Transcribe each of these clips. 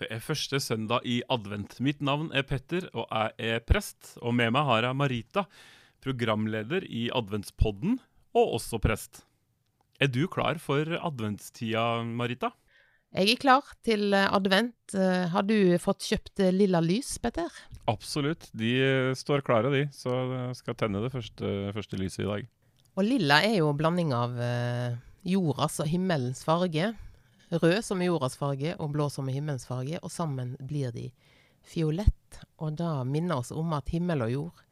Det er første søndag i advent. Mitt navn er Petter, og jeg er prest. Og med meg har jeg Marita, programleder i Adventspodden, og også prest. Er du klar for adventstida, Marita? Jeg er klar til advent. Har du fått kjøpt lilla lys, Petter? Absolutt. De står klare, de. Så jeg skal tenne det første, første lyset i dag. Og lilla er jo blanding av eh, jordas og himmelens farge. Rød som er jordas farge, og blå som er himmelens farge. Og sammen blir de fiolett. Og da minner oss om at himmel og jord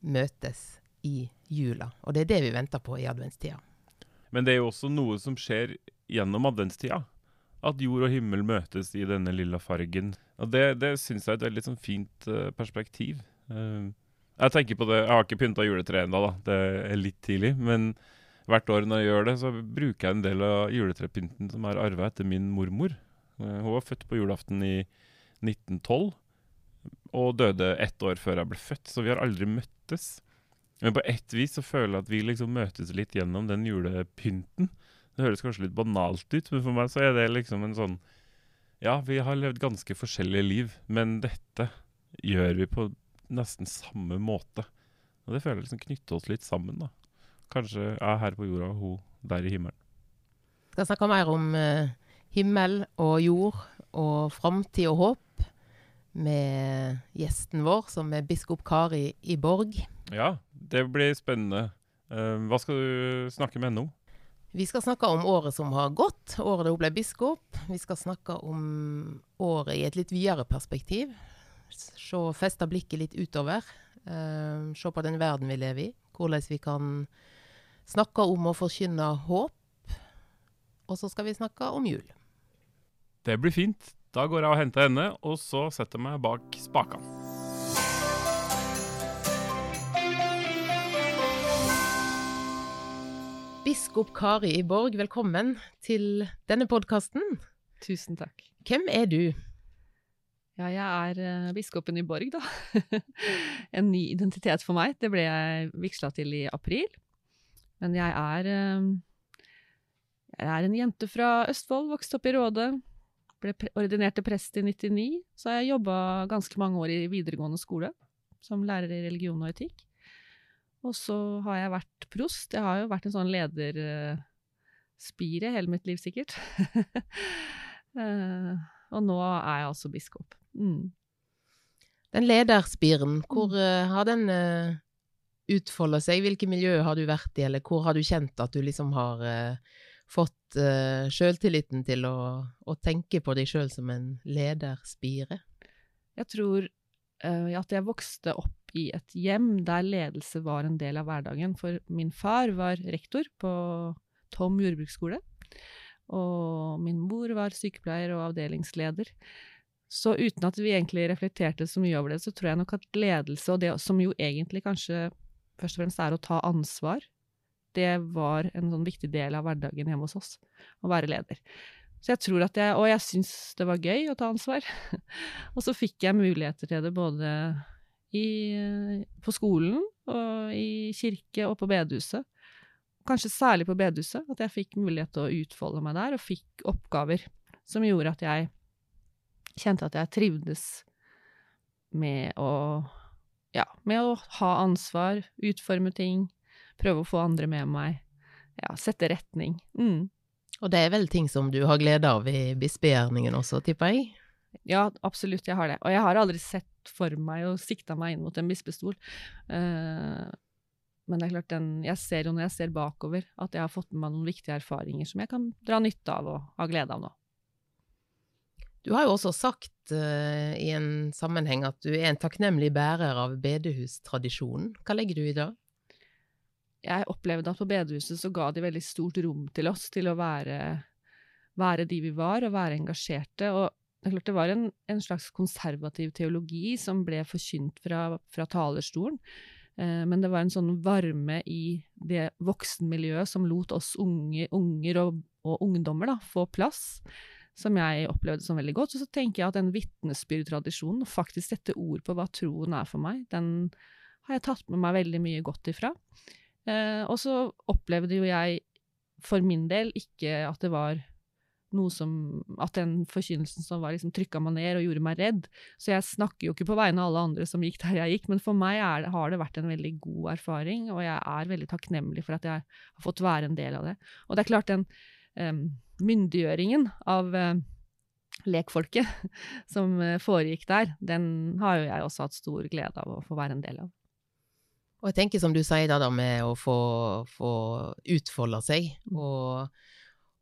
møtes i jula. Og det er det vi venter på i adventstida. Men det er jo også noe som skjer gjennom adventstida. At jord og himmel møtes i denne lilla fargen. Og Det, det syns jeg er et veldig sånn fint uh, perspektiv. Uh, jeg tenker på det, jeg har ikke pynta juletreet ennå, da. Det er litt tidlig. Men hvert år når jeg gjør det, så bruker jeg en del av juletrepynten som er arva etter min mormor. Uh, hun var født på julaften i 1912 og døde ett år før jeg ble født, så vi har aldri møttes. Men på ett vis så føler jeg at vi liksom møtes litt gjennom den julepynten. Det høres kanskje litt banalt ut, men for meg så er det liksom en sånn Ja, vi har levd ganske forskjellige liv, men dette gjør vi på nesten samme måte. Og det føler jeg liksom knytter oss litt sammen, da. Kanskje jeg her på jorda og hun der i himmelen. Vi skal snakke mer om uh, himmel og jord og framtid og håp med gjesten vår, som er biskop Kari i Borg. Ja, det blir spennende. Uh, hva skal du snakke med henne om? Vi skal snakke om året som har gått, året da hun ble biskop. Vi skal snakke om året i et litt videre perspektiv. Se, feste blikket litt utover. Uh, se på den verden vi lever i. Hvordan vi kan snakke om å forkynne håp. Og så skal vi snakke om jul. Det blir fint. Da går jeg og henter henne, og så setter jeg meg bak spakene. Biskop Kari i Borg, velkommen til denne podkasten. Tusen takk. Hvem er du? Ja, jeg er uh, biskopen i Borg, da. en ny identitet for meg. Det ble jeg vigsla til i april. Men jeg er uh, Jeg er en jente fra Østfold, vokste opp i Råde. Ble pre ordinert til prest i 99, så har jeg jobba ganske mange år i videregående skole som lærer i religion og etikk. Og så har jeg vært prost. Jeg har jo vært en sånn lederspire hele mitt liv, sikkert. og nå er jeg altså biskop. Mm. Den lederspiren, hvor uh, har den uh, utfolda seg? Hvilke miljøer har du vært i, eller hvor har du kjent at du liksom har uh, fått uh, sjøltilliten til å, å, tenke på deg sjøl som en lederspire? Jeg tror at jeg vokste opp i et hjem der ledelse var en del av hverdagen. For min far var rektor på Tom jordbruksskole, og min mor var sykepleier og avdelingsleder. Så uten at vi egentlig reflekterte så mye over det, så tror jeg nok at ledelse, og det som jo egentlig kanskje først og fremst er å ta ansvar, det var en sånn viktig del av hverdagen hjemme hos oss, å være leder. Så jeg tror at jeg, Og jeg syns det var gøy å ta ansvar. og så fikk jeg muligheter til det både i, på skolen og i kirke og på bedehuset. Kanskje særlig på bedehuset, at jeg fikk mulighet til å utfolde meg der, og fikk oppgaver som gjorde at jeg kjente at jeg trivdes med å ja, med å ha ansvar, utforme ting, prøve å få andre med meg, ja, sette retning. Mm. Og det er vel ting som du har glede av i bispegjerningen også, tipper jeg? Ja, absolutt, jeg har det. Og jeg har aldri sett for meg og sikta meg inn mot en bispestol. Uh, men det er klart, den, jeg ser jo når jeg ser bakover, at jeg har fått med meg noen viktige erfaringer som jeg kan dra nytte av og ha glede av nå. Du har jo også sagt uh, i en sammenheng at du er en takknemlig bærer av bedehustradisjonen. Hva legger du i det? Jeg opplevde at på bedehuset så ga de veldig stort rom til oss til å være, være de vi var, og være engasjerte. Og det er klart det var en, en slags konservativ teologi som ble forkynt fra, fra talerstolen. Eh, men det var en sånn varme i det voksenmiljøet som lot oss unge, unger og, og ungdommer da, få plass, som jeg opplevde som veldig godt. Og så tenker jeg at den vitnesbyrdtradisjonen, og faktisk sette ord på hva troen er for meg, den har jeg tatt med meg veldig mye godt ifra. Eh, og så opplevde jo jeg for min del ikke at det var noe som At den forkynnelsen som var liksom trykka meg ned og gjorde meg redd. Så jeg snakker jo ikke på vegne av alle andre som gikk der jeg gikk, men for meg er, har det vært en veldig god erfaring, og jeg er veldig takknemlig for at jeg har fått være en del av det. Og det er klart, den myndiggjøringen av lekfolket som uh, foregikk der, den har jo jeg også hatt stor glede av å få være en del av. Og jeg tenker som du sier, da, da med å få, få utfolde seg, mm. og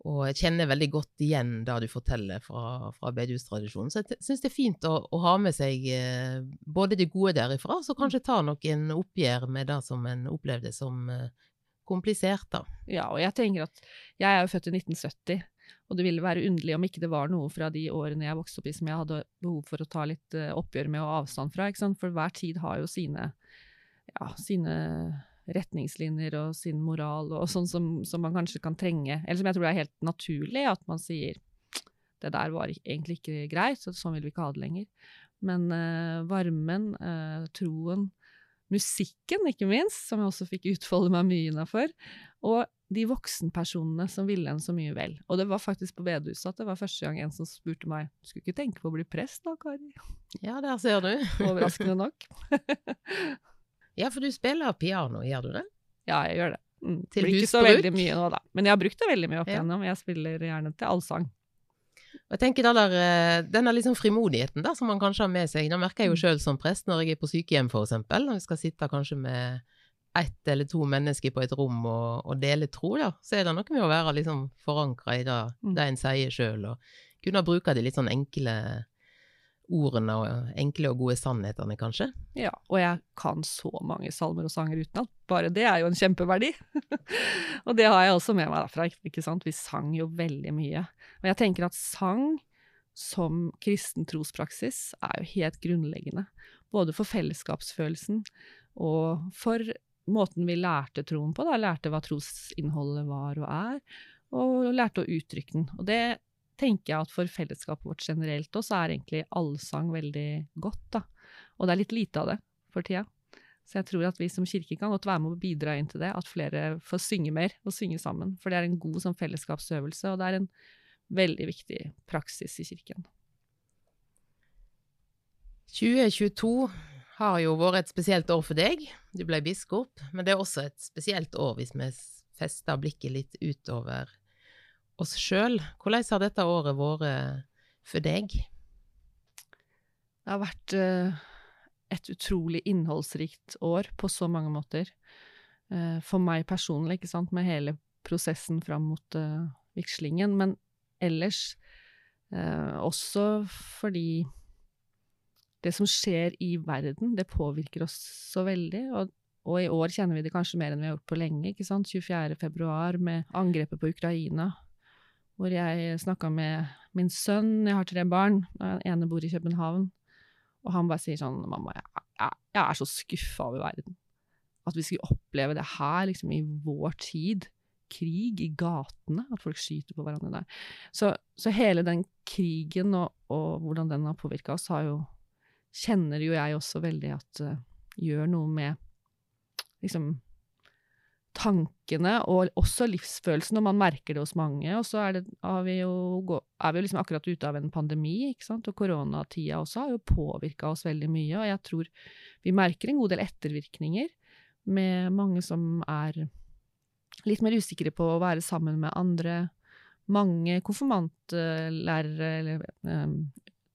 og jeg kjenner veldig godt igjen det du forteller fra, fra bedehustradisjonen. Så jeg syns det er fint å, å, ha med seg eh, både det gode derifra, så kanskje ta noen oppgjør med det som en opplevde som eh, komplisert, da. Ja, og jeg tenker at jeg er jo født i 1970, og det ville være underlig om ikke det var noe fra de årene jeg vokste opp i som jeg hadde behov for å ta litt uh, oppgjør med og avstand fra, ikke sant? For hver tid har jo sine, ja, sine retningslinjer og sin moral, og sånn som, som, man kanskje kan trenge. Eller som jeg tror er helt naturlig, at man sier det der var egentlig ikke greit, så sånn vil vi ikke ha det lenger. Men uh, varmen, uh, troen, musikken ikke minst, som jeg også fikk utfolde meg mye innafor, og de voksenpersonene som ville en så mye vel. Og det var faktisk på bedehuset at det var første gang en som spurte meg skulle ikke tenke på å bli prest da, Kari? Ja, der ser du. Overraskende nok. Ja, for du spiller piano, gjør du det? Ja, jeg gjør det. Mm. Til Blir ikke så veldig mye nå, da. Men jeg har brukt det veldig mye opp igjennom. Jeg spiller gjerne til allsang. Og jeg tenker der, eh, Denne liksom frimodigheten da, som man kanskje har med seg, da merker jeg jo mm. sjøl som prest når jeg er på sykehjem, eksempel, når vi skal sitte kanskje med ett eller to mennesker på et rom og, og dele tro, da, så er det noe med å være liksom forankra i det, mm. det en sier sjøl, og kunne bruke de litt sånn enkle ordene og enkle og gode sannhetene, kanskje? Ja, og jeg kan så mange salmer og sanger utenat. Bare det er jo en kjempeverdi. og det har jeg også med meg derfra, ikke sant. Vi sang jo veldig mye. Og jeg tenker at sang som kristen trospraksis er jo helt grunnleggende. Både for fellesskapsfølelsen og for måten vi lærte troen på. Da. Lærte hva trosinnholdet var og er, og lærte å uttrykke den. Og det tenker jeg at for fellesskapet vårt generelt også er egentlig allsang veldig godt, da. Og det er litt lite av det for tida. Så jeg tror at vi som kirke kan godt være med å bidra inn til det, at flere får synge mer og synge sammen. For det er en god sånn fellesskapsøvelse, og det er en veldig viktig praksis i kirken. 2022 har jo vært et spesielt år for deg. Du ble biskop, men det er også et spesielt år hvis vi fester blikket litt utover oss sjøl. Hvordan har dette året vært for deg? Det har vært uh, et utrolig innholdsrikt år på så mange måter. Uh, for meg personlig, ikke sant, med hele prosessen fram mot uh, vigslingen. Men ellers også fordi det som skjer i verden, det påvirker oss så veldig. Og, og, i år kjenner vi det kanskje mer enn vi har gjort på lenge. ikke sant? 24. februar med angrepet på Ukraina hvor jeg snakka med min sønn, jeg har tre barn, den ene bor i København, og han bare sier sånn Mamma, jeg, jeg, jeg er så skuffa over verden. At vi skulle oppleve det her, liksom, i vår tid. Krig i gatene, at folk skyter på hverandre der. Så, så hele den krigen og, og, hvordan den har påvirka oss, har jo Kjenner jo jeg også veldig at uh, gjør noe med liksom tankene og også livsfølelsen, og man merker det hos mange. Og så er, det, er vi jo, er vi liksom akkurat ute av en pandemi, ikke sant? og koronatida også har jo påvirka oss veldig mye. Og jeg tror vi merker en god del ettervirkninger med mange som er litt mer usikre på å være sammen med andre. Mange konfirmantlærere, eller um,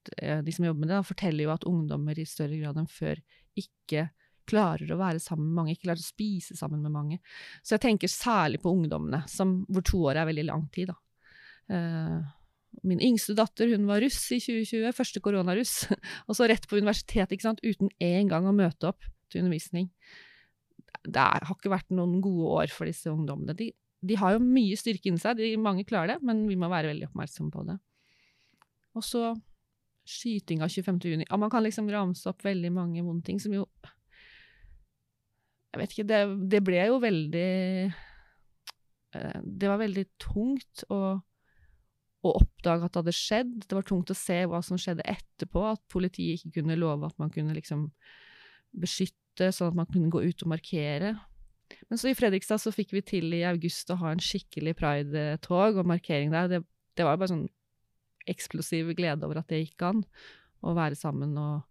de som jobber med det, forteller jo at ungdommer i større grad enn før ikke klarer å være sammen med mange, ikke klarer å spise sammen med mange. Så jeg tenker særlig på ungdommene, som, hvor to år er veldig lang tid. da. Uh, min yngste datter hun var russ i 2020, første koronaruss. og så rett på universitetet, ikke sant, uten en gang å møte opp til undervisning. Det er, har ikke vært noen gode år for disse ungdommene. De, de har jo mye styrke inni seg, de, mange klarer det, men vi må være veldig oppmerksomme på det. Og så skytinga 25. juni. Ja, man kan liksom ramse opp veldig mange vonde ting som jo jeg vet ikke, det, det ble jo veldig eh, Det var veldig tungt å, å, oppdage at det hadde skjedd. Det var tungt å se hva som skjedde etterpå, at politiet ikke kunne love at man kunne liksom beskytte, sånn at man kunne gå ut og markere. Men så i Fredrikstad så fikk vi til i august å ha en skikkelig pride-tog og markering der. Det, det var jo bare sånn eksplosiv glede over at det gikk an. Å være sammen og,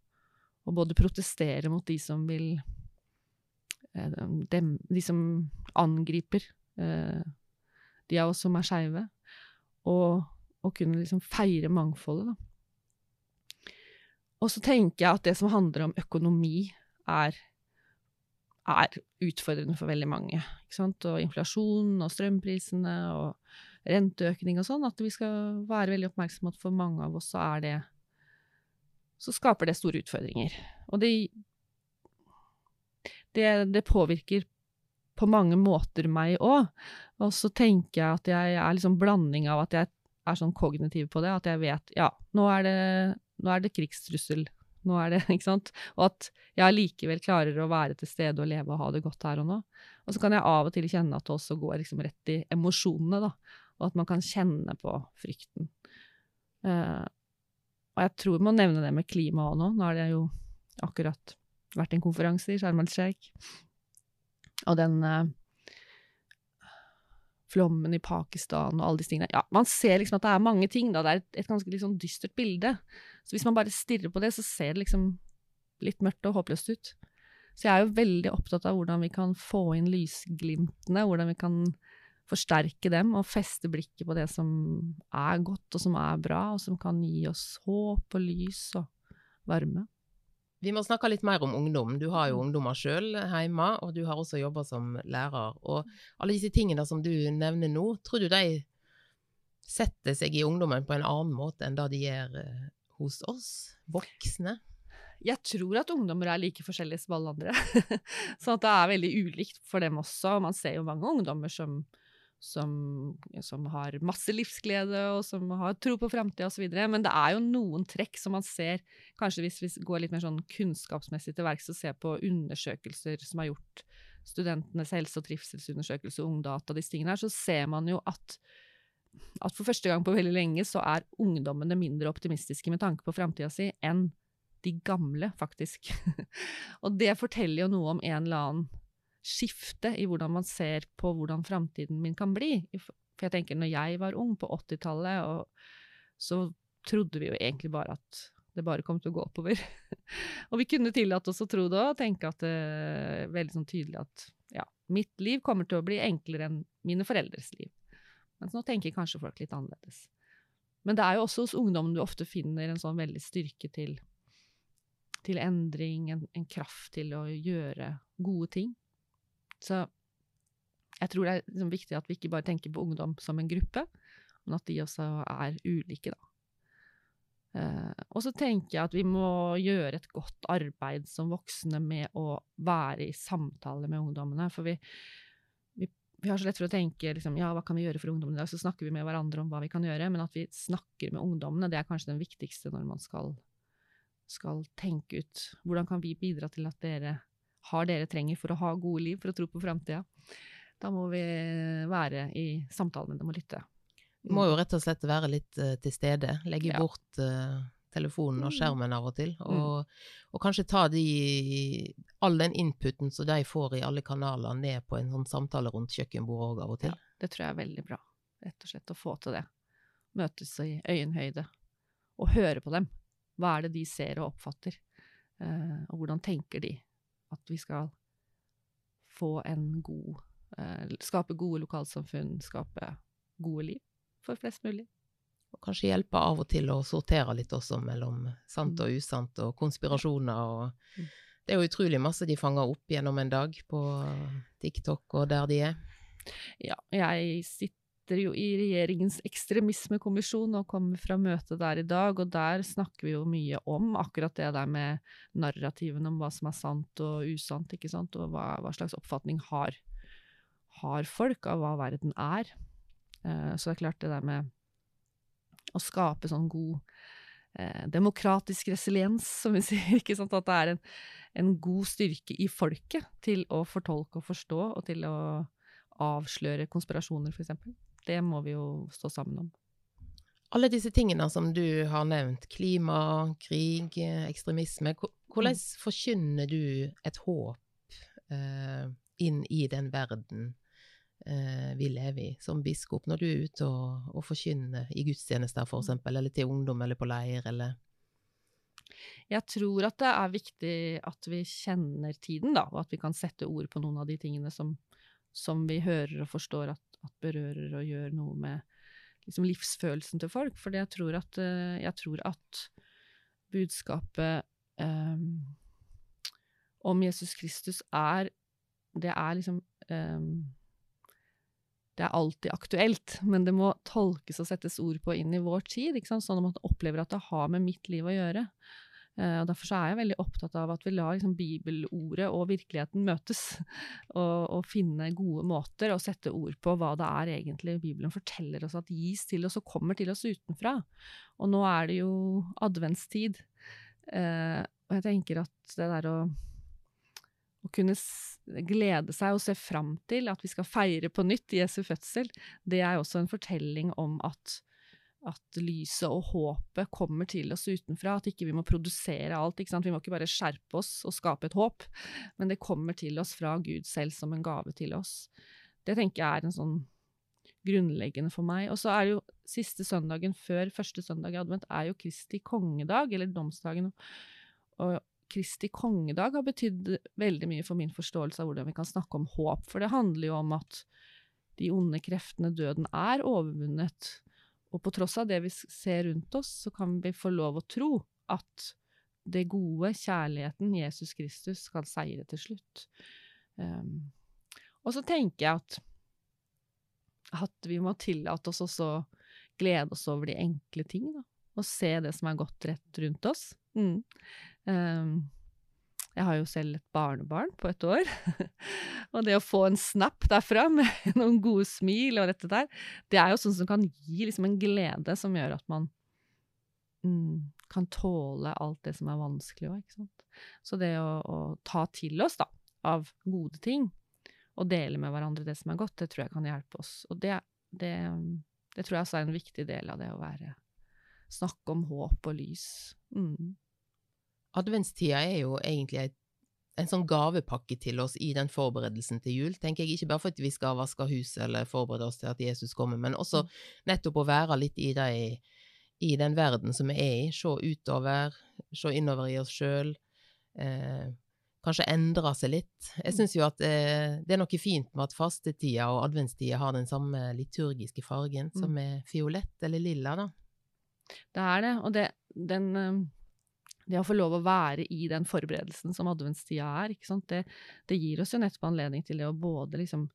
og både protestere mot de som vil eh, dem, De som angriper eh, de av oss som er skeive, og, og, kunne liksom feire mangfoldet, da. Og så tenker jeg at det som handler om økonomi, er, er utfordrende for veldig mange. Og inflasjon og strømprisene og renteøkning og sånn, at vi skal være veldig oppmerksomme på at for mange av oss så er det Så skaper det store utfordringer. Og det, det, det påvirker på mange måter meg òg. Og så tenker jeg at jeg er liksom blanding av at jeg er sånn kognitiv på det, at jeg vet ja, nå er det, nå er det krigstrussel. Nå er det, ikke sant? Og at jeg likevel klarer å være til stede og leve og ha det godt her og nå. Og så kan jeg av og til kjenne at det også går liksom rett i emosjonene, da og at man kan kjenne på frykten. Uh, og jeg tror vi må nevne det med klima òg nå. Nå har det jo akkurat vært en konferanse i Sharm el Sheikh, og den uh, flommen i Pakistan og alle disse tingene. Ja, man ser liksom at det er mange ting, da. Det er et, et ganske liksom dystert bilde. Så hvis man bare stirrer på det, så ser det liksom litt mørkt og håpløst ut. Så jeg er jo veldig opptatt av hvordan vi kan få inn lysglimtene, hvordan vi kan forsterke dem og feste blikket på det som er godt og som er bra, og som kan gi oss håp og lys og varme. Vi må snakke litt mer om ungdom. Du har jo mm. ungdommer sjøl hjemme, og du har også jobba som lærer. Og alle disse tingene som du nevner nå, tror du de setter seg i ungdommen på en annen måte enn det de gjør eh, hos oss voksne? Jeg tror at ungdommer er like forskjellige som alle andre. så det er veldig ulikt for dem også. Man ser jo mange ungdommer som, som, som, har masse livsglede og som har tro på framtida osv. Men det er jo noen trekk som man ser, kanskje hvis vi går litt mer sånn kunnskapsmessig til verks og ser på undersøkelser som har gjort studentenes helse- og trivselsundersøkelse, Ungdata, disse tingene her, så ser man jo at, at for første gang på veldig lenge så er ungdommene mindre optimistiske med tanke på framtida si enn de gamle, faktisk. og det forteller jo noe om en eller annen skifte i hvordan man ser på hvordan framtiden min kan bli. For jeg tenker, når jeg var ung på 80-tallet, så trodde vi jo egentlig bare at det bare kom til å gå oppover. og vi kunne tillate oss å tro det og tenke at er veldig sånn tydelig at ja, mitt liv kommer til å bli enklere enn mine foreldres liv. Mens nå tenker kanskje folk litt annerledes. Men det er jo også hos ungdommen du ofte finner en sånn veldig styrke til, til endring, en, en kraft til å gjøre gode ting. Så jeg tror det er liksom viktig at vi ikke bare tenker på ungdom som en gruppe, men at de også er ulike, da. Uh, og så tenker jeg at vi må gjøre et godt arbeid som voksne med å være i samtale med ungdommene. For vi, vi, vi har så lett for å tenke liksom, ja, hva kan vi gjøre for ungdommene i dag? Så snakker vi med hverandre om hva vi kan gjøre, men at vi snakker med ungdommene, det er kanskje den viktigste når man skal, skal tenke ut hvordan kan vi bidra til at dere har dere trenger for å ha gode liv, for å tro på framtida. Da må vi være i samtale med dem og lytte. Vi må jo rett og slett være litt uh, til stede. Legge ja. bort uh, telefonen og mm. skjermen av og til. Mm. Og, og, kanskje ta de, all den inputen som de får i alle kanaler, ned på en sånn samtale rundt kjøkkenbordet òg av og til. Ja, det tror jeg er veldig bra. Rett og slett å få til det. Møtes i øyenhøyde. Og høre på dem. Hva er det de ser og oppfatter? Uh, og hvordan tenker de? At vi skal få en god eh, Skape gode lokalsamfunn, skape gode liv for flest mulig. Og kanskje hjelpe av og til å sortere litt også mellom sant og usant og konspirasjoner og mm. Det er jo utrolig masse de fanger opp gjennom en dag på TikTok og der de er. Ja, jeg sitter sitter jo i regjeringens ekstremismekommisjon og kommer fra møtet der i dag, og der snakker vi jo mye om akkurat det der med narrativene om hva som er sant og usant, ikke sant, og hva, hva slags oppfatning har, har, folk av hva verden er. Uh, så det er klart det der med å skape sånn god eh, demokratisk resiliens, som vi sier, ikke sant, at det er en, en god styrke i folket til å fortolke og forstå, og til å avsløre konspirasjoner, f.eks det må vi jo stå sammen om. Alle disse tingene som du har nevnt, klima, krig, ekstremisme, hvordan mm. forkynner du et håp eh, inn i den verden eh, vi lever i som biskop, når du er ute og, og forkynner i gudstjenester, for eksempel, eller til ungdom, eller på leir, eller Jeg tror at det er viktig at vi kjenner tiden, da, og at vi kan sette ord på noen av de tingene som, som vi hører og forstår at, at berører og gjør noe med liksom, livsfølelsen til folk. For jeg tror at, eh, jeg tror at budskapet um, om Jesus Kristus er Det er liksom um, det er alltid aktuelt, men det må tolkes og settes ord på inn i vår tid, sånn at man opplever at det har med mitt liv å gjøre. Uh, og Derfor er jeg veldig opptatt av at vi lar liksom, bibelordet og virkeligheten møtes, og, og, finne gode måter å sette ord på hva det er egentlig Bibelen forteller oss at gis til oss og kommer til oss utenfra. Og nå er det jo adventstid, Eh, og jeg tenker at det der å å kunne glede seg og se fram til at vi skal feire på nytt Jesu fødsel, det er også en fortelling om at, at lyset og håpet kommer til oss utenfra, at ikke vi må produsere alt. Vi må ikke bare skjerpe oss og skape et håp, men det kommer til oss fra Gud selv som en gave til oss. Det tenker jeg er en sånn grunnleggende for meg. Og så er det jo siste søndagen før første søndag i advent er jo Kristi kongedag, eller domsdagen. Og Kristi kongedag har betydd veldig mye for min forståelse av hvordan vi kan snakke om håp, for det handler jo om at de onde kreftene, døden, er overvunnet, og på tross av det vi ser rundt oss, så kan vi få lov å tro at det gode, kjærligheten, Jesus Kristus, skal seire til slutt. Um, og så tenker jeg at, at vi må tillate oss også å glede oss over de enkle ting, da, og se det som er godt rett rundt oss. Mm. Um, jeg har jo selv et barnebarn på et år, og det å få en snap derfra med noen gode smil og dette der, det er jo sånn som kan gi liksom en glede som gjør at man mm, kan tåle alt det som er vanskelig òg, ikke sant. Så det å, å, ta til oss, da, av gode ting, og dele med hverandre det som er godt, det tror jeg kan hjelpe oss. Og det, det, det tror jeg også er en viktig del av det å være Snakke om håp og lys. Mm adventstida er jo egentlig en sånn gavepakke til oss i den forberedelsen til jul, tenker jeg. Ikke bare for at vi skal vaske huset eller forberede oss til at Jesus kommer, men også mm. nettopp å være litt i, det, i den verden som vi er i. Se utover, se innover i oss sjøl. Eh, kanskje endre seg litt. Jeg mm. syns jo at eh, det er noe fint med at fastetida og adventstida har den samme liturgiske fargen, mm. som er fiolett eller lilla, da. Det er det, og det, den eh, det å få lov å være i den forberedelsen som adventstida er, det, det, gir oss jo nettopp anledning til det å både liksom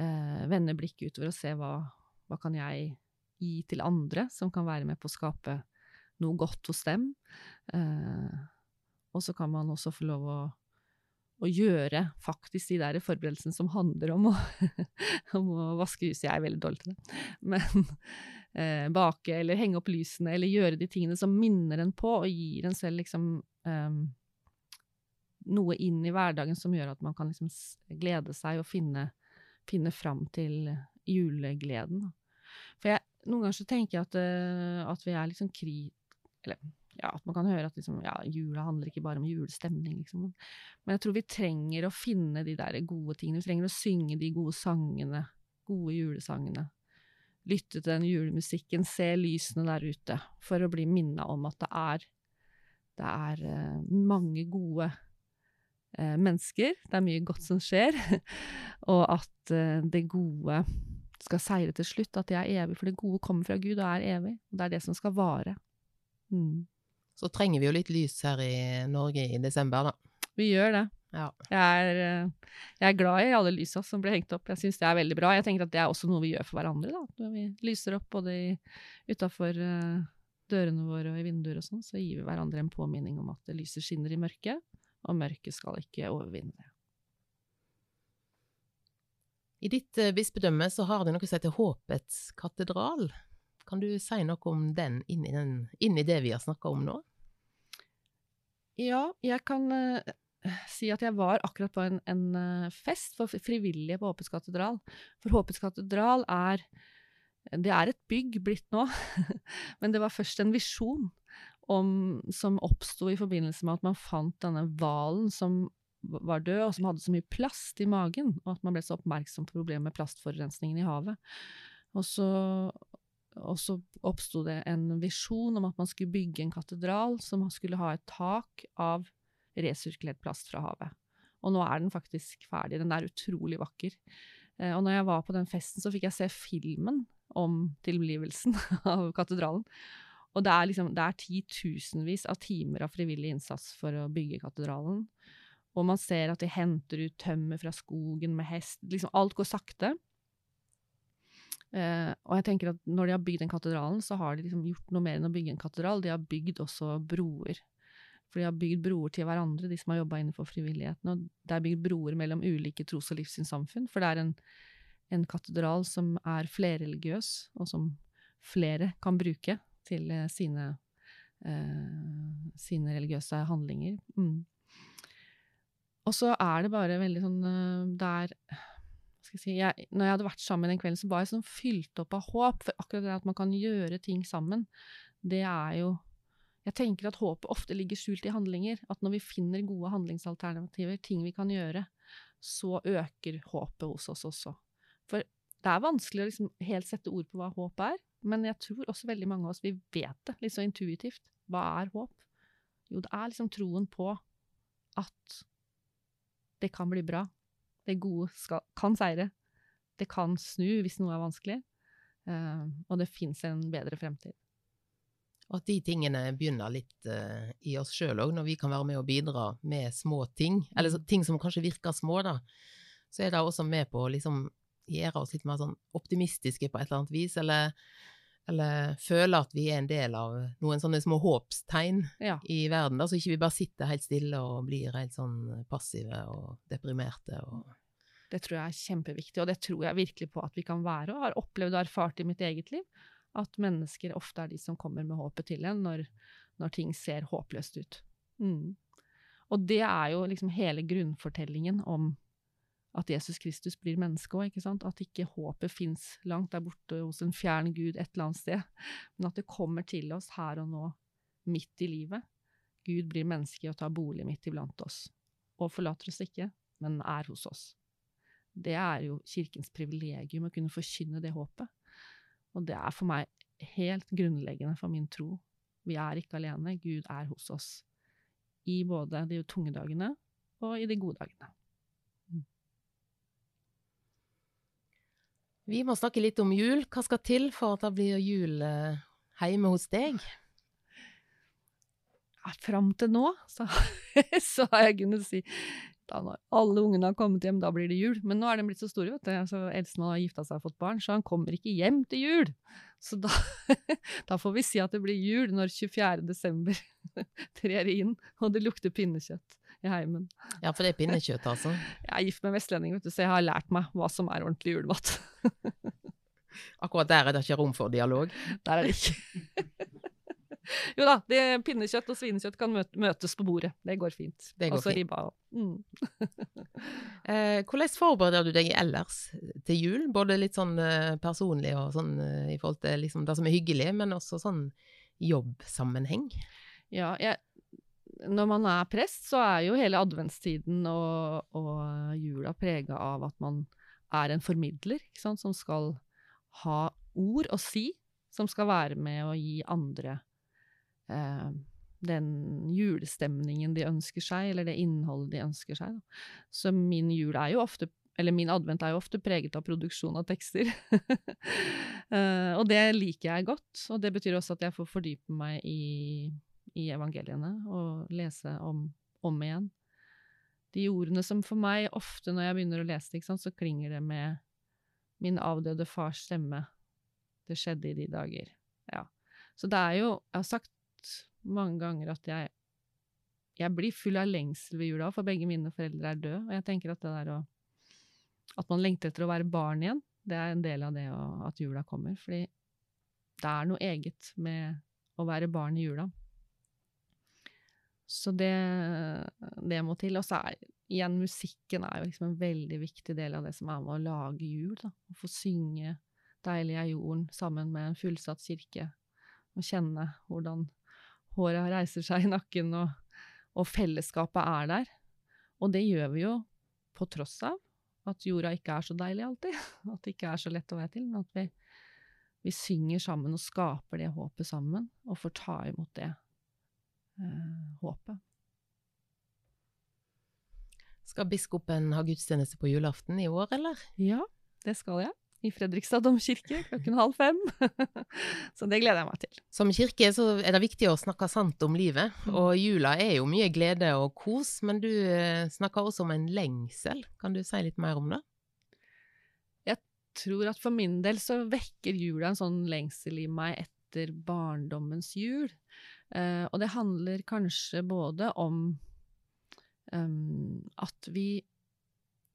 eh, vende blikket utover og se hva, hva kan jeg gi til andre som kan være med på å skape noe godt hos dem. Eh, og så kan man også få lov å, å gjøre faktisk de der forberedelsene som handler om å, om å vaske huset. Jeg er veldig dårlig til det. Men eh, bake eller henge opp lysene eller gjøre de tingene som minner en på og gir en selv liksom eh, noe inn i hverdagen som gjør at man kan liksom glede seg og finne, finne fram til julegleden. For jeg, noen ganger så tenker jeg at, uh, at vi er liksom kri... Eller ja, at man kan høre at liksom, ja, jula handler ikke bare om julestemning, liksom. Men jeg tror vi trenger å finne de der gode tingene. Vi trenger å synge de gode sangene, gode julesangene lytte til den julemusikken, se lysene der ute, for å bli minna om at det er, det er uh, mange gode uh, mennesker, det er mye godt som skjer, og at uh, det gode skal seire til slutt, at det er evig, for det gode kommer fra Gud og er evig, og det er det som skal vare. Mm. Så trenger vi jo litt lys her i Norge i desember, da. Vi gjør det. Ja. Jeg, er, eh, jeg, er, glad i alle lysa som blir hengt opp. Jeg syns det er veldig bra. Jeg tenker at det er også noe vi gjør for hverandre. da. Når vi lyser opp både utafor eh, dørene våre og i vinduer og sånn, så gir vi hverandre en påminning om at lyset skinner i mørket, og mørket skal ikke overvinne det. I ditt uh, bispedømme så har det noe som heter Håpets katedral. Kan du si noe om den inn i, den, inn i det vi har snakka om nå? Ja, jeg kan si at jeg var akkurat på en, en eh, fest for frivillige på Håpets katedral. For Håpets katedral er Det er et bygg blitt nå, men det var først en visjon om, som oppsto i forbindelse med at man fant denne hvalen som var død, og som hadde så mye plast i magen, og at man ble så oppmerksom på problemet med plastforurensningen i havet. Og så, og så oppsto det en visjon om at man skulle bygge en katedral som skulle ha et tak av resirkulert plast fra havet. Og nå er den faktisk ferdig. Den er utrolig vakker. Eh, og når jeg var på den festen, så fikk jeg se filmen om tilblivelsen av katedralen. Og det er, liksom, det er titusenvis av timer av frivillig innsats for å bygge katedralen. Og man ser at de henter ut tømmer fra skogen med hest. Liksom, alt går sakte. Uh, og jeg tenker at når de har bygd den katedralen, så har de liksom gjort noe mer enn å bygge en katedral. De har bygd også broer. For de har bygd broer til hverandre, de som har jobba innenfor frivilligheten. Og det er bygd broer mellom ulike tros- og livssynssamfunn. For det er en, en katedral som er flerreligiøs, og som flere kan bruke til eh, sine, eh, sine religiøse handlinger. Mm. Og så er det bare veldig sånn eh, Det er skal jeg si, jeg, Når jeg hadde vært sammen den kvelden, så var jeg sånn fylt opp av håp. For akkurat det at man kan gjøre ting sammen, det er jo Jeg tenker at håpet ofte ligger skjult i handlinger. At når vi finner gode handlingsalternativer, ting vi kan gjøre, så øker håpet hos oss også. For det er vanskelig å liksom helt sette ord på hva håp er, men jeg tror også veldig mange av oss vi vet det litt så intuitivt. Hva er håp? Jo, det er liksom troen på at det kan bli bra. Det gode skal, kan seire. Det kan snu hvis noe er vanskelig. Uh, og det fins en bedre fremtid. Og at de tingene begynner litt uh, i oss sjøl òg, når vi kan være med og bidra med små ting. Eller mm. ting som kanskje virker små, da. Så er det også med på å liksom gjøre oss litt mer sånn optimistiske på et eller annet vis, eller eller føle at vi er en del av noen sånne små håpstegn ja. i verden, da, så ikke vi bare sitter helt stille og blir helt sånn passive og deprimerte. Og det tror jeg er kjempeviktig, og det tror jeg virkelig på at vi kan være, og har opplevd og erfart i mitt eget liv, at mennesker ofte er de som kommer med håpet til en når, når ting ser håpløst ut. Mm. Og det er jo liksom hele grunnfortellingen om at Jesus Kristus blir menneske òg, ikke sant. At ikke håpet fins langt der borte hos en fjern gud et eller annet sted, men at det kommer til oss her og nå, midt i livet. Gud blir menneske og tar bolig midt iblant oss, og forlater oss ikke, men er hos oss. Det er jo kirkens privilegium å kunne forkynne det håpet, og det er for meg helt grunnleggende for min tro. Vi er ikke alene, Gud er hos oss. I både de tunge dagene og i de gode dagene. Vi må snakke litt om jul. Hva skal til for at det blir jul eh, hjemme hos deg? Ja, fram til nå så, så har jeg kunnet si da når alle ungene har kommet hjem, da blir det jul. Men nå er de blitt så store, vet du. Så Elsemann har gifta seg og fått barn, så han kommer ikke hjem til jul. Så da, da får vi si at det blir jul når 24. desember trer inn, og det lukter pinnekjøtt i heimen. Ja, for det er pinnekjøtt, altså? Jeg er gift med vestlending, vet du, så jeg har lært meg hva som er ordentlig julemat. Akkurat der er det ikke rom for dialog? Der er det ikke. jo da, det, pinnekjøtt og svinekjøtt kan møtes på bordet. Det går fint. Det går Også fint. ribba. Mm. eh, hvordan forbereder du deg ellers til jul? Både litt sånn eh, personlig og sånn eh, i forhold til liksom, det som er hyggelig, men også sånn jobbsammenheng? Ja, jeg når man er prest, så er jo hele adventstiden og, og jula prega av at man er en formidler som skal ha ord å si, som skal være med å gi andre eh, den julestemningen de ønsker seg, eller det innholdet de ønsker seg. Da. Så min jul er jo ofte eller min advent er jo ofte preget av produksjon av tekster. uh, og det liker jeg godt, og det betyr også at jeg får fordype meg i i evangeliene og lese om, om igjen. De ordene som for meg ofte når jeg begynner å lese det, så klinger det med min avdøde fars stemme. Det skjedde i de dager. Ja. Så det er jo Jeg har sagt mange ganger at jeg jeg blir full av lengsel ved jula, for begge mine foreldre er døde. Og jeg tenker at det der å At man lengter etter å være barn igjen, det er en del av det å, at jula kommer. Fordi det er noe eget med å være barn i jula. Så det, det må til. Og så er igjen musikken er jo liksom en veldig viktig del av det som er med å lage jul. Da. Å få synge 'Deilig er jorden' sammen med en fullsatt kirke. Og kjenne hvordan håra reiser seg i nakken, og, og, fellesskapet er der. Og det gjør vi jo på tross av at jorda ikke er så deilig alltid. At det ikke er så lett å være til. Men at vi, vi synger sammen og skaper det håpet sammen, og får ta imot det eh, håpet. Skal biskopen ha gudstjeneste på julaften i år, eller? Ja, det skal jeg. I Fredrikstad domkirke klokken halv fem. så det gleder jeg meg til. Som kirke så er det viktig å snakke sant om livet, Mm. og jula er jo mye glede og kos, men du eh, snakker også om en lengsel. Kan du si litt mer om det? Jeg tror at for min del så vekker jula en sånn lengsel i meg etter barndommens jul. Eh, og det handler kanskje både om um, at vi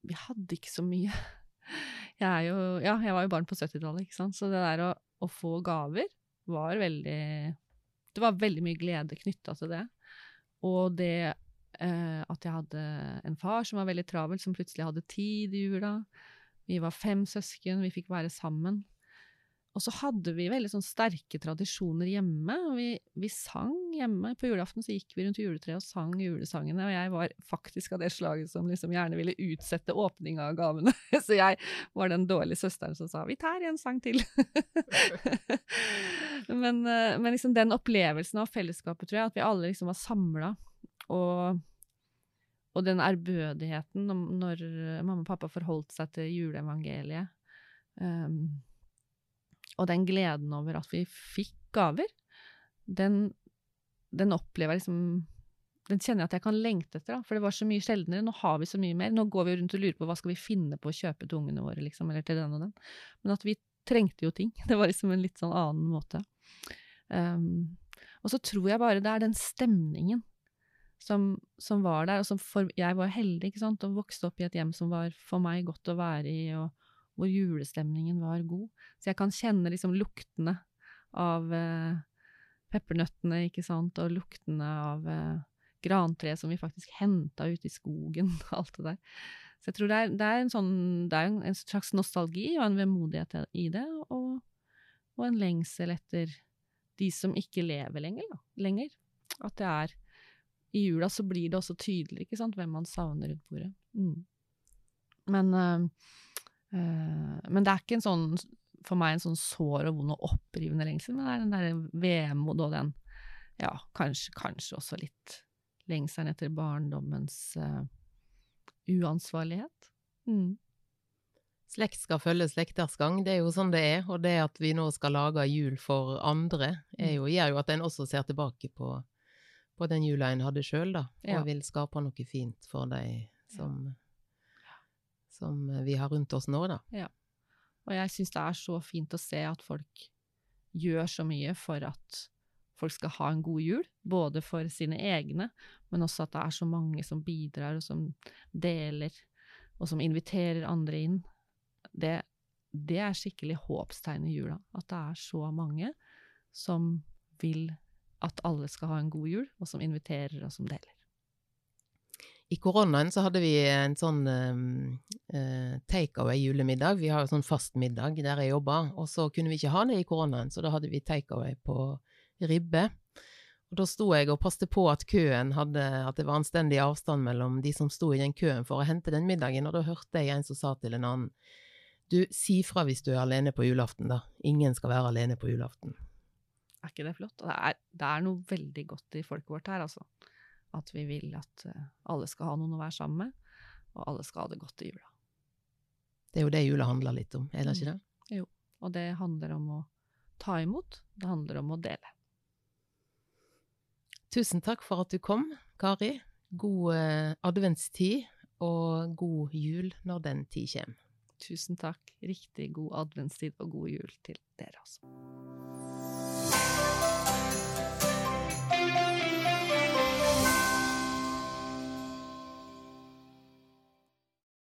Vi hadde ikke så mye. Jeg jo Ja, jeg var jo barn på 70-tallet, ikke sant. Så det der å, å få gaver var veldig Det var veldig mye glede knytta til det. Og det eh, at jeg hadde en far som var veldig travel, som plutselig hadde tid i jula. Vi var fem søsken, vi fikk være sammen. Og så hadde vi veldig sånn sterke tradisjoner hjemme. vi, vi sang hjemme. På julaften så gikk vi rundt juletreet og sang julesangene, og jeg var faktisk av det slaget som liksom gjerne ville utsette åpninga av gavene. Så jeg var den dårlige søsteren som sa 'vi tar en sang til'. men, eh, men liksom den opplevelsen av fellesskapet, tror jeg, at vi alle liksom var samla, og og den ærbødigheten når mamma og pappa forholdt seg til juleevangeliet, um, og den gleden over at vi fikk gaver, den, den opplever jeg liksom Den kjenner jeg at jeg kan lengte etter, da, for det var så mye sjeldnere. Nå har vi så mye mer. Nå går vi rundt og lurer på hva skal vi finne på å kjøpe til ungene våre, liksom, eller til den og den. Men at vi trengte jo ting. Det var liksom en litt sånn annen måte. Um, og så tror jeg bare det er den stemningen som, som var der, og som for, jeg var heldig ikke sant, og vokste opp i et hjem som var for meg godt å være i, og hvor julestemningen var god. Så jeg kan kjenne liksom luktene av eh, peppernøttene, ikke sant, og luktene av eh, grantreet som vi faktisk henta ute i skogen, alt det der. Så jeg tror det er, det er en sånn, det er en, en slags nostalgi og en vemodighet i det, og, og en lengsel etter de som ikke lever lenger, da, lenger. At det er i jula så blir det også tydelig ikke sant, hvem man savner rundt bordet. Mm. Men, øh, men det er ikke en sånn, for meg en sånn sår og vond og opprivende lengsel, men det er den derre vemod og den, ja, kanskje, kanskje også litt lengselen etter barndommens uh, uansvarlighet. Mm. Slekt skal følge slekters gang, det er jo sånn det er. Og det at vi nå skal lage jul for andre, er jo, gjør jo at en også ser tilbake på, på den jula en hadde sjøl, da. Og Ja. vil skape noe fint for de som, som vi har rundt oss nå, da. Og jeg syns det er så fint å se at folk gjør så mye for at folk skal ha en god jul, både for sine egne, men også at det er så mange som bidrar, og som deler, og som inviterer andre inn. Det, det er skikkelig håpstegn i jula, at det er så mange som vil at alle skal ha en god jul, og som inviterer, og som deler. I koronaen så hadde vi en sånn um, uh, takeaway julemiddag. Vi har jo sånn fast middag der jeg jobba, og så kunne vi ikke ha det i koronaen, så da hadde vi takeaway på ribbe. Og da sto jeg og passte på at køen hadde, at det var anstendig avstand mellom de som sto i den køen for å hente den middagen, og da hørte jeg en som sa til en annen du, si fra hvis du er alene på julaften, da. Ingen skal være alene på julaften. Er ikke det flott? Det er, det er noe veldig godt i folket vårt her, altså. At vi vil at eh, alle skal ha noen å være sammen med, og alle skal ha det godt i jula. Det er jo det jula handler litt om, er det ikke det? Jo, Og det handler om å ta imot, det handler om å dele. Tusen takk for at du kom, Kari. God eh, adventstid, og god jul når den tid kommer. Tusen takk. Riktig god adventstid og god jul til dere også.